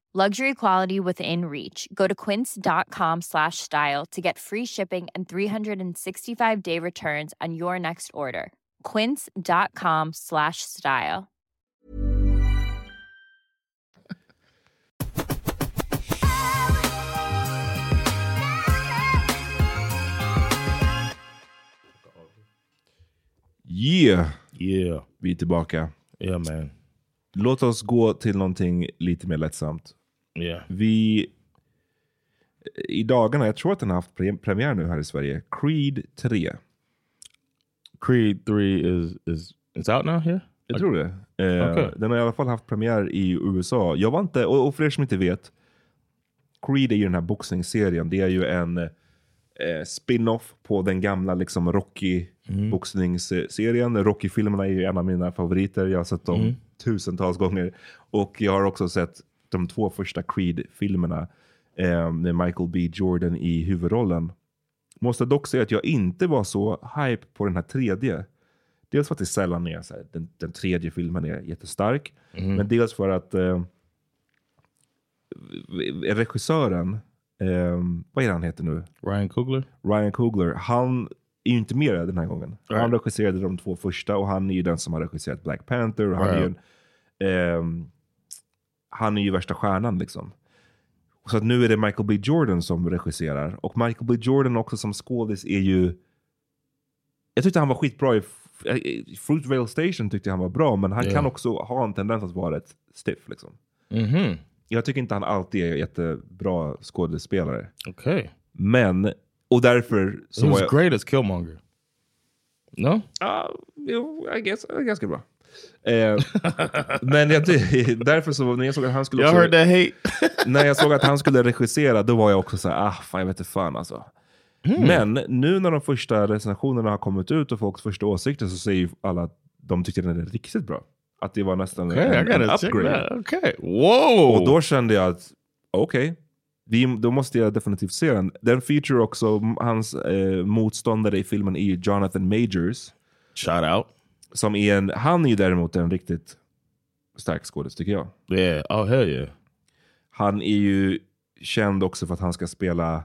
Luxury quality within reach. Go to quince.com slash style to get free shipping and 365 day returns on your next order. Quince.com slash style. Yeah! Yeah. Vi är tillbaka. Yeah man. Låt oss gå till någonting lite mer lättsamt. Yeah. Vi... I dagarna, jag tror att den har haft pre- premiär nu här i Sverige. Creed 3. Creed 3 is is it's out now here? Jag tror det. Eh, Okej. Den har i alla fall haft premiär i USA. Jag var inte, och, och för er som inte vet, Creed är ju den här boxningsserien. Det är ju en eh, spin-off på den gamla liksom Rocky Mm. Rocky-filmerna är ju en av mina favoriter. Jag har sett dem Mm. tusentals gånger. Och jag har också sett de två första Creed-filmerna eh, med Michael B Jordan i huvudrollen. Måste dock säga att jag inte var så hype på den här tredje. Dels för att det sällan är så här, den, den tredje filmen är jättestark. Mhm. Men dels för att eh, regissören, eh, vad är han heter nu? Ryan Coogler? Ryan Coogler. Han är ju inte med den här gången. Han Right. regisserade de två första och han är ju den som har regisserat Black Panther. Och han är ju en, ehm, han är ju värsta stjärnan liksom. Så att nu är det Michael B Jordan som regisserar. Och Michael B Jordan också som skådis är ju... Jag tyckte han var skitbra i Fruitvale Station tyckte jag han var bra, men han Ja. kan också ha en tendens att vara rätt stiff. Liksom. Mhm. Jag tycker inte han alltid är jättebra skådespelare. Okay. Men, och därför så He was jag... great as Killmonger. No? Ja, jo, I guess, ganska bra. Eh, men jag, därför så, när jag såg att han skulle också- när jag såg att han skulle regissera, då var jag också så här, ah, fan jag vet inte fan alltså. Hmm. Men nu när de första recensionerna har kommit ut och folks första åsikter så säger ju alla att de tyckte den är riktigt bra. Att det var nästan Okay, en, en upgrade. Okay. Whoa! Och då kände jag att, okej, vi- då måste jag definitivt se den. Den feature också, hans eh, motståndare i filmen är Jonathan Majors. Shout out. Som är en, han är ju däremot en riktigt stark skådis tycker jag. Yeah, oh hell yeah. Han är ju känd också för att han ska spela,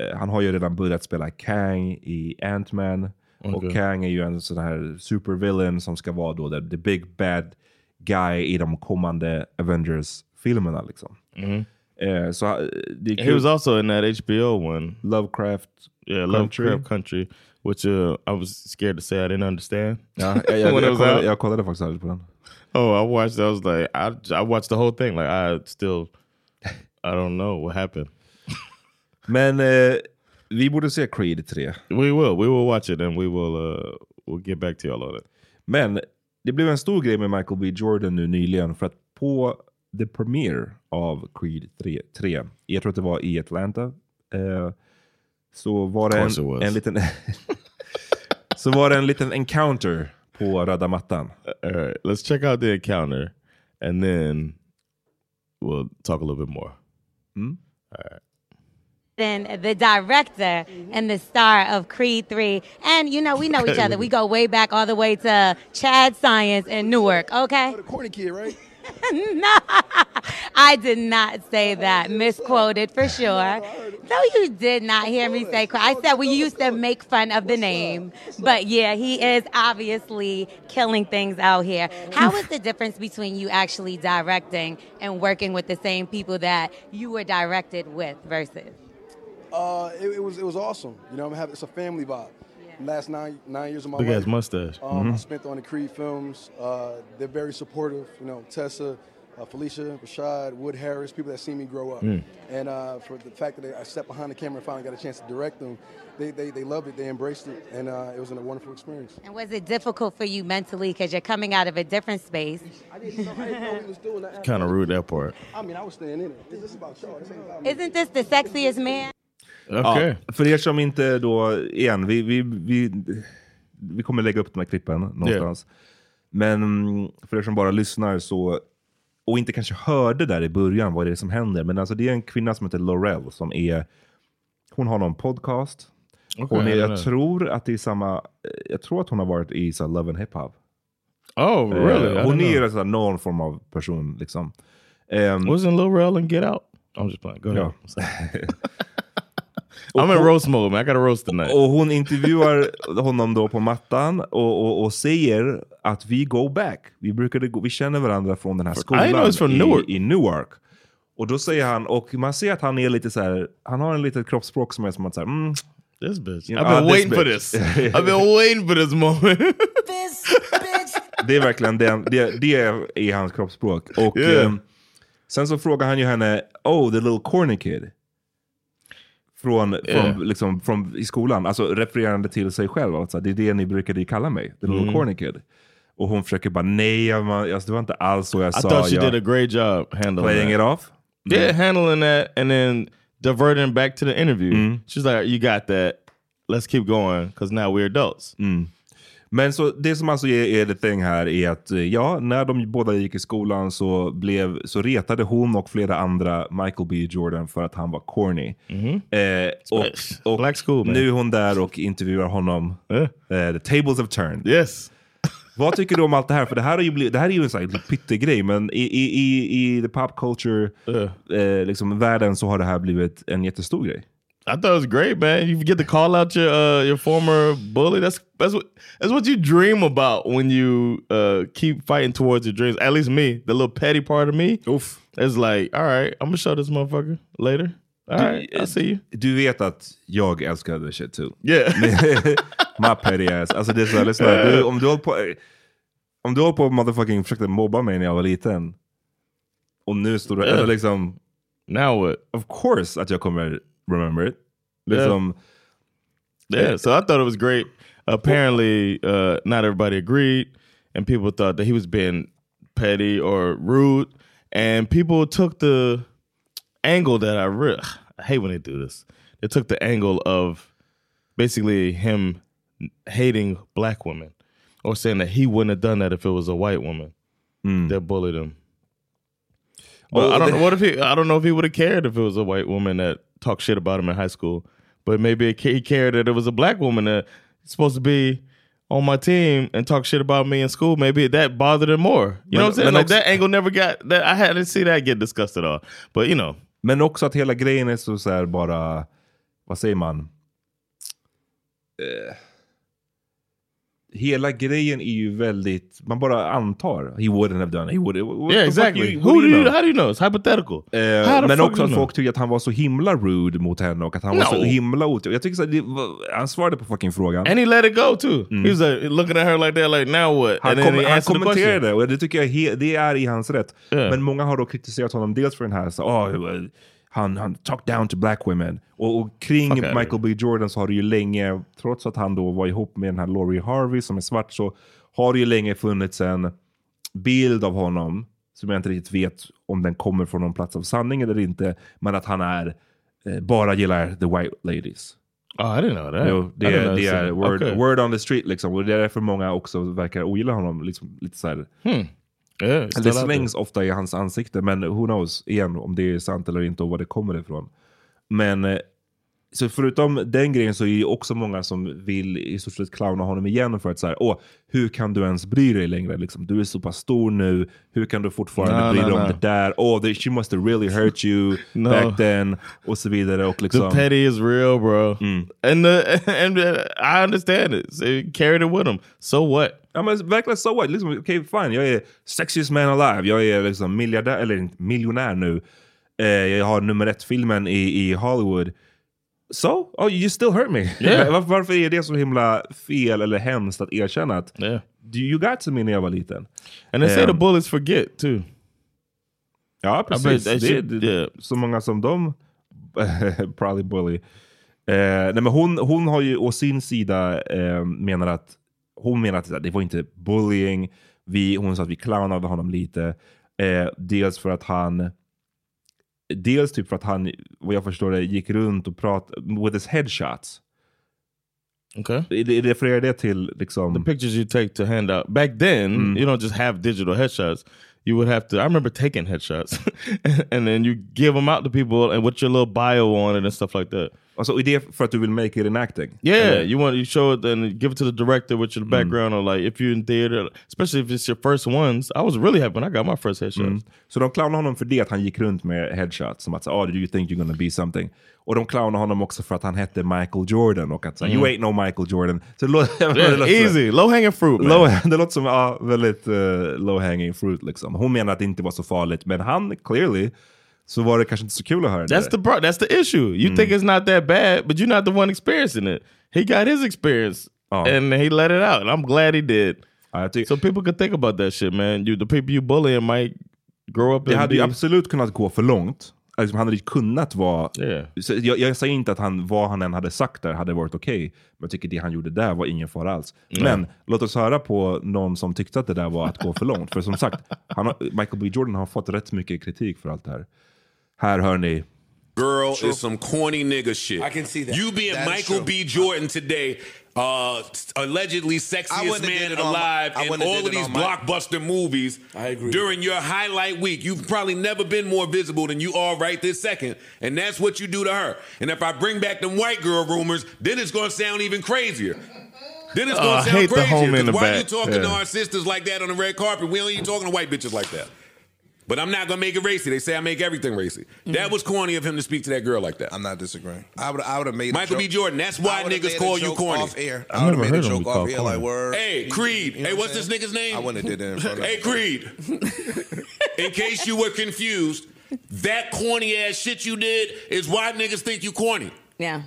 eh, han har ju redan börjat spela Kang i Ant-Man. Och Okej. Kang är ju en sån här supervillain som ska vara då the, the big bad guy i de kommande Avengers-filmerna. Liksom. Mhm. Eh, så eh, det He was also in that HBO one. Lovecraft Yeah, Country. Lovecraft Country. Which uh, I was scared to say I didn't understand. Ja, jag, jag, jag, kollade, jag kollade faktiskt aldrig på den. Oh, I watched. I was like, I I watched the whole thing. Like I still, I don't know what happened. Men eh, vi borde se Creed 3. We will. We will watch it and we will. Uh, we'll get back to y'all on it. Men det blev en stor grej med Michael B Jordan nu nyligen för att på the premiere av Creed 3, 3 jag tror att det var i Atlanta, eh, så var det Of course it en, was. en liten så var det en liten encounter på röda mattan. All right, let's check out the encounter, and then we'll talk a little bit more. Mm. Alright. Then the director and the star of Creed 3. And you know, we know each other. We go way back all the way to Chad Science in Newark, okay? The corny kid, right? no, I did not say that. Misquoted for sure. No, you did not hear me say. I said we used to make fun of the name, but yeah, he is obviously killing things out here. How is the difference between you actually directing and working with the same people that you were directed with versus? Uh, it, it was it was awesome. You know, I'm having it's a family vibe. Last nine nine years of my Look at life. his mustache. Um, I Mhm. spent on the Creed films. Uh, they're very supportive. You know, Tessa, uh, Felicia, Rashad, Wood Harris, people that see me grow up. Mm. And uh, for the fact that I stepped behind the camera and finally got a chance to direct them, they, they, they loved it, they embraced it, and uh, it was a wonderful experience. And was it difficult for you mentally because you're coming out of a different space? I didn't know, I didn't know he was doing that. Kind of rude that part. I mean, I was staying in it. This is about y'all. This ain't about me. Isn't this the sexiest man? Okay. Ja, för er som inte då, igen, vi, vi, vi, vi kommer lägga upp de här klippen någonstans. Men mm, för er som bara lyssnar så, och inte kanske hörde där i början vad det är som händer, men alltså det är en kvinna som heter Laurel som är, hon har någon podcast. Okej, hon är, jag tror att det är samma, jag tror att hon har varit i så Love and Hip Hop. Oh, really? I Eh, hon är här någon form av person liksom. Um, Wasn't Lil Rel in Get Out? I'm just playing. Go ahead. Ja. I'm in roast mode, man. I got to roast tonight. Och hon intervjuar honom då på mattan och, och, och säger att vi go back. Vi, brukade gå, vi känner varandra från den här I know skolan it's from i, Newark. i Newark. Och då säger han, och man ser att han är lite så här, han har en litet kroppsspråk som är som att säga, mm, This bitch. you I've know, been ah, waiting for bitch. this. I've been waiting for this moment. det är verkligen den, det, det är hans kroppsspråk. Och Yeah. ehm, sen så frågar han ju henne, oh the little corny kid. Från, Yeah. från, liksom, från i skolan, alltså refererande till sig själv. Alltså, det är det ni brukade kalla mig, the little Mm. corny kid. Och hon försöker bara, nej, jag, alltså, det var inte alls så jag I sa. thought she jag, did a great job handling Playing that. it off? Yeah, handling that and then diverting back to the interview. Mm. She's like, "You got that. Let's keep going because now we're adults." Men så det som alltså är, är the thing här är att eh, ja, när de båda gick i skolan så, blev, så retade hon och flera andra Michael B Jordan för att han var corny. Eh, och och school, nu är hon där och intervjuar honom. Eh, the tables have turned. Yes. Vad tycker du om allt det här? För det här, har ju blivit, det här är ju en sån här pyttegrej, men i, i, i, i the pop culture eh, liksom, världen så har det här blivit en jättestor grej. I thought it was great, man. You get to call out your uh, your former bully. That's that's what that's what you dream about when you uh, keep fighting towards your dreams. At least me, the little petty part of me, Oof. is like, all right, I'm gonna show this motherfucker later. All right, I'll see you. Du vet att jag älskar the shit too. Yeah. My petty ass. Alltså det är såhär, lyssna. Du, om du håller på, om du håller på motherfucking försökte mobba mig när jag var liten. Och nu står du, Yeah. eller liksom. Now what? Of course att jag kommer remember it. Liksom, Yeah, so I thought it was great. Apparently, uh, not everybody agreed, and people thought that he was being petty or rude, and people took the angle that I I hate when they do this. They took the angle of basically him hating black women, or saying that he wouldn't have done that if it was a white woman that bullied him. But Oh, I don't know. What if he? I don't know if he would have cared if it was a white woman that talked shit about him in high school. But maybe he cared that it was a black woman that supposed to be on my team and talk shit about me in school. Maybe that bothered him more. You know what I'm saying? Like också- that angle never got that. I hadn't see that get discussed at all. But you know, Men också att hela grejen är så, så här bara, vad säger man? Eh, hela grejen är ju väldigt, man bara antar. He wouldn't have done it. He would, what yeah, exactly. you- Who do you? How do you know? It's hypothetical. Eh, men också att folk tycker att han var så himla rude mot henne och att han var No. så himla otrevlig. Jag tycker så det, var- han svarade på fucking frågan. And he let it go too. He was like, looking at her like that, like now what? Han, kom, han kommenterade och det tycker jag he, det är i hans rätt. Yeah. Men många har då kritiserat honom dels för den här, så, oh, han, han talk down to black women. Och, och kring of Michael B Jordan så har det ju länge, trots att han då var ihop med den här Laurie Harvey som är svart, så har det ju länge funnits en bild av honom som jag inte riktigt vet om den kommer från någon plats av sanning eller inte, men att han är eh, bara gillar the white ladies. Oh, I didn't know that. Jo, det, är, know det är word, Okay. word on the street liksom. Och det är därför många också verkar ogilla honom. Liksom, lite så här. Hmm. Yeah, det slängs ofta i hans ansikte, men who knows igen om det är sant eller inte och var det kommer ifrån. Men eh, så förutom den grejen så är det också många som vill i stort sett clowna honom igen för att säga, åh, hur kan du ens bry dig längre? Liksom, du är så pass stor nu, hur kan du fortfarande No, bry no, dig om no. det där? Oh, she must have really hurt you No. back then. Och så vidare. Och liksom, The petty is real, bro. Mm. And the, and I understand it. So carried it with him. So what? Ja men verkligen so what? Liksom, Okej fine, jag är sexiest man alive. Jag är liksom miljardär, eller miljonär nu. Eh, jag har nummer ett-filmen i, i Hollywood. So? Oh, you still hurt me. Yeah. varför, varför är det så himla fel eller hemskt att erkänna att Yeah. you got to me när jag var liten? And they say Ehm, the bullies forget too. Ja, I precis. bet they Det, should- det, yeah. Så många som de, probably bully. Eh, nej, men hon, hon har ju å sin sida eh, menar att hon menar att det var inte bullying. Vi, hon sa att vi clownade honom lite. Eh, dels för att han Dels typ för att han, vad jag förstår det, gick runt och pratade with his headshots. Okay. Det, det refererar det till liksom... The pictures you take to hand out. Back then, Mm. you don't just have digital headshots. You would have to. I remember taking headshots, and then you give them out to people, and with your little bio on it and stuff like that. Alltså, det för att du vill make it in acting? Yeah, Eller? you want you show it and give it to the director with Mm. your background or like if you're in theater, especially if it's your first ones. I was really happy when I got my first headshots. Mm. Så de clownade honom för det, att han gick runt med headshots. Som att oh, do you think you're gonna be something? Och de clownade honom också för att han hette Michael Jordan. Och att säga, you Mm. ain't no Michael Jordan. Så det låter, easy, low hanging fruit. Low, det låter som ja, väldigt uh, low hanging fruit. Liksom. Hon menar att det inte var så farligt, men han clearly så var det kanske inte så kul att höra That's det. the pro- that's the issue. You Mm. think it's not that bad, but you're not the one experiencing it. He got his experience and he let it out. And I'm glad he did. so people could think about that shit, man. You the people you bullying might grow up Det hade ju absolut kunnat gå för långt. Alltså, han hade ju kunnat vara... Så jag, jag säger inte att han, vad han än hade sagt där hade varit okej. men jag tycker det han gjorde där var ingen fara alls. Nej. Men låt oss höra på någon som tyckte att det där var att gå för långt. för som sagt, han Michael B Jordan har fått rätt mycket kritik för allt det här. Här hör ni. Girl is some corny nigga shit. I can see that. You being That is Michael. B. Jordan today, uh, allegedly I sexiest man did it on my- alive I in all of these on my- blockbuster movies. I agree. During your highlight week, you've probably never been more visible than you are right this second, and that's what you do to her. And if I bring back them white girl rumors, then it's going to sound even crazier. Then it's going I to sound hate the crazier. homie in 'cause the why are you back. talking to our sisters like that on the red carpet? We only you talking to white bitches like that. But I'm not gonna make it racy. They say I make everything racy. Mm-hmm. That was corny of him to speak to that girl like that. I'm not disagreeing. I would I would have made a Michael B. Jordan. That's why niggas call you corny. Off air. I've I would have made a joke off air like word. Hey, Creed. you know hey, what's I'm this nigga's name? I wouldn't have did that in front of Hey, Creed. In case you were confused, that corny ass shit you did is why niggas think you corny. Yeah.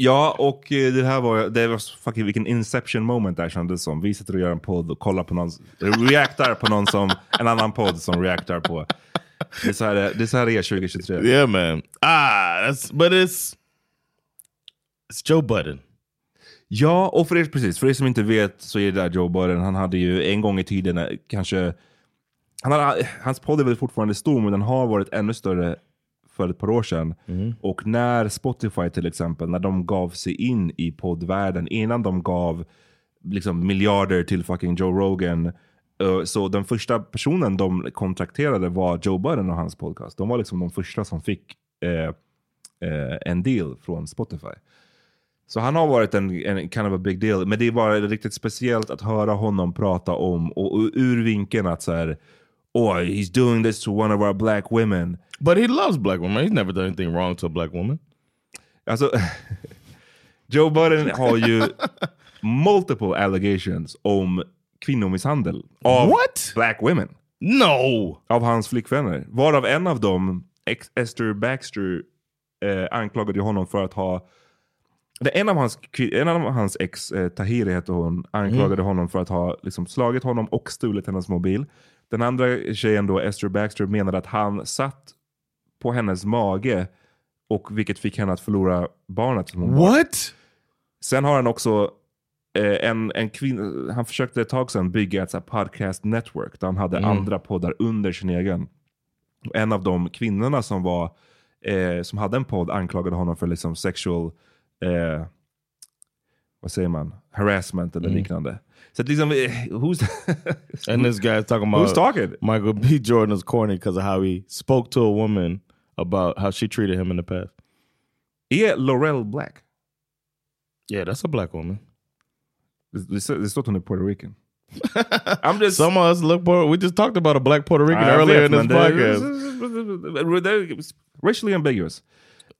Ja, och eh, det här var, det var fucking vilken inception moment det här kändes som. Vi sitter och gör en podd och kollar på någon, reaktar på någon som, en annan podd som reaktar på. Det är så här det, det, är, så här det är 2023. Yeah, man. Ah, that's but it's it's Joe Budden. Ja, och för er, precis, för er som inte vet så är det där Joe Budden, han hade ju en gång i tiden eh, kanske, han hade, hans podd är väl fortfarande stor, men den har varit ännu större för ett par år sedan. Och när Spotify till exempel, när de gav sig in i poddvärlden, innan de gav liksom miljarder till fucking Joe Rogan, eh, så den första personen de kontrakterade var Joe Budden och hans podcast. De var liksom de första som fick eh, eh, en deal från Spotify. Så han har varit en, en kind of a big deal. Men det är bara riktigt speciellt att höra honom prata om, och, och ur vinkeln att så här, oh, he's doing this to one of our black women. But he loves black women. He's never done anything wrong to a black woman. Alltså, Joe Budden har ju multiple allegations om kvinnomisshandel av What? black women. No! Av hans flickvänner. Varav en av dem, Esther Baxter, eh, anklagade honom för att ha en av hans, en av hans ex, eh, Tahiri heter hon, anklagade Mm. honom för att ha liksom, slagit honom och stulit hennes mobil. Den andra tjejen då, Esther Baxter, menade att han satt på hennes mage och vilket fick henne att förlora barnet som hon. What? Sen har han också eh, en, en kvinna, han försökte ett tag sedan bygga ett så podcast network där han hade Mm. andra poddar under sin egen. Och en av de kvinnorna som var eh, som hade en podd anklagade honom för liksom sexual, eh, vad säger man, harassment eller Mm. liknande. Så att liksom, eh, who's, And this guy's talking about who's talking? Michael B. Jordan is corny because of how he spoke to a woman about how she treated him in the past. Är Laurel black? Yeah, that's a black woman. Det, står att hon är Puerto Rican. I'm just, Some of us look Puerto. We just talked about a black Puerto Rican Ja, jag earlier in this podcast. racially ambiguous.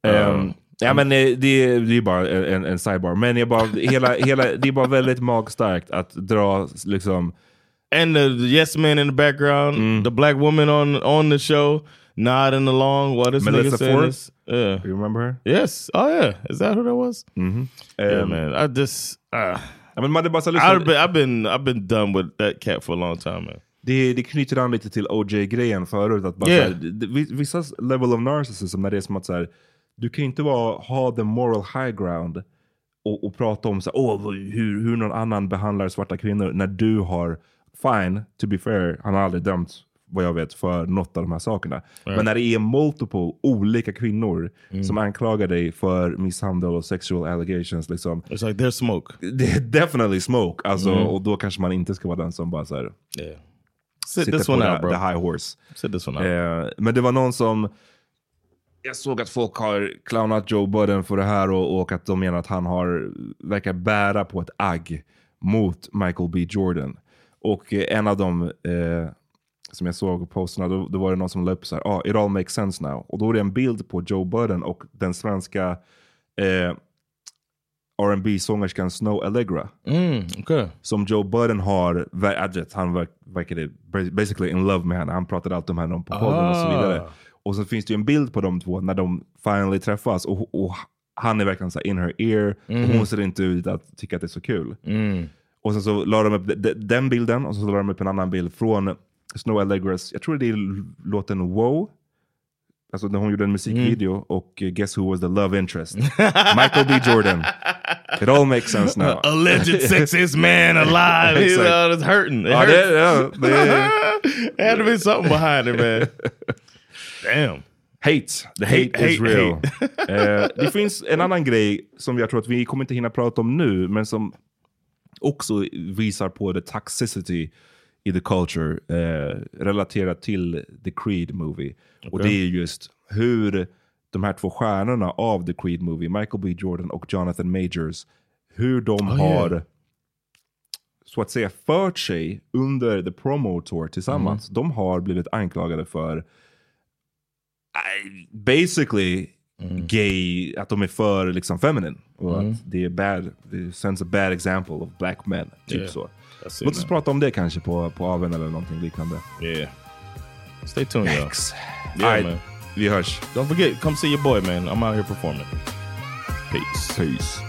Um, Um, ja, men eh, det, det är bara en, en sidebar. Men är bara, hela, hela, det är bara väldigt magstarkt att dra liksom... And the yes man in the background, the black woman on on the show nodding along while this Melissa nigga saying this. Yeah. You remember her? Yes. Oh yeah. Is that who that was? Mm-hmm. Yeah, Um, man. I just. Uh, man bara så I've been, I've been I've been done with that cat for a long time, man. det, det knyter an lite till OJ-grejen förut. Att bara Yeah. så här, det- vi- vissa level of narcissism, när det är som att så här, du kan inte vara, ha the moral high ground och, och prata om så här, vad- hur, hur någon annan behandlar svarta kvinnor när du har, fine, to be fair, han har aldrig dömt vad jag vet för något av de här sakerna. Right. Men när det är multiple olika kvinnor Mm. som anklagar dig för misshandel och sexual allegations. Liksom, It's like there's smoke. definitely smoke. Alltså, Mm. Och då kanske man inte ska vara den som bara så här, Yeah. Sit sitter this one out, bro. the high horse. Sit this one out. Eh, men det var någon som, jag såg att folk har clownat Joe Budden för det här och, och att de menar att han har, verkar bära på ett agg mot Michael B Jordan. Och eh, en av dem eh, som jag såg på posterna, då, då var det någon som la upp så här, ah, it all makes sense now. Och då är det en bild på Joe Budden och den svenska eh, rb sångerskan Snow Allegra. Mm, okay. Som Joe Budden har, adject, han verk, verkade basically in love med henne. Han pratade alltid om henne på podden och så vidare. Och så finns det ju en bild på de två när de finally träffas. Och, och han är verkligen så in her ear. Mhm. Och hon ser inte ut att tycka att det är så kul. Mm. Och sen så la de upp de- de- den bilden och så la de upp en annan bild från Snow Allegras, jag tror det är låten Wow. Alltså när hon gjorde en musikvideo Mm. och guess who was the love interest? Michael B Jordan. It all makes sense now. Alleged sexiest man alive. He's Exakt. uh, it's hurting. It Ja, hurts. det- ja, det- There had to be something behind it, man. Damn. Hate. The hate, Hate, is hate, real. hate. Eh, det finns en annan grej som jag tror att vi kommer inte hinna prata om nu, men som också visar på the toxicity i the culture eh, relaterat till the Creed movie. Och Okej. det är just hur de här två stjärnorna av the Creed movie, Michael B Jordan och Jonathan Majors, hur de Oh, har yeah. så att säga fört sig under the promo tour tillsammans, de har blivit anklagade för Basically gay, att de är för liksom feminine. Och Mm. att det är bad, det sends a bad example of black men. Typ Yeah, så. Låt oss prata om det kanske på, på aven eller någonting liknande. Yeah. Stay tuned, y'all. Yeah, man. Vi hörs. Don't forget, come see your boy, man. I'm out here performing. Peace. Peace.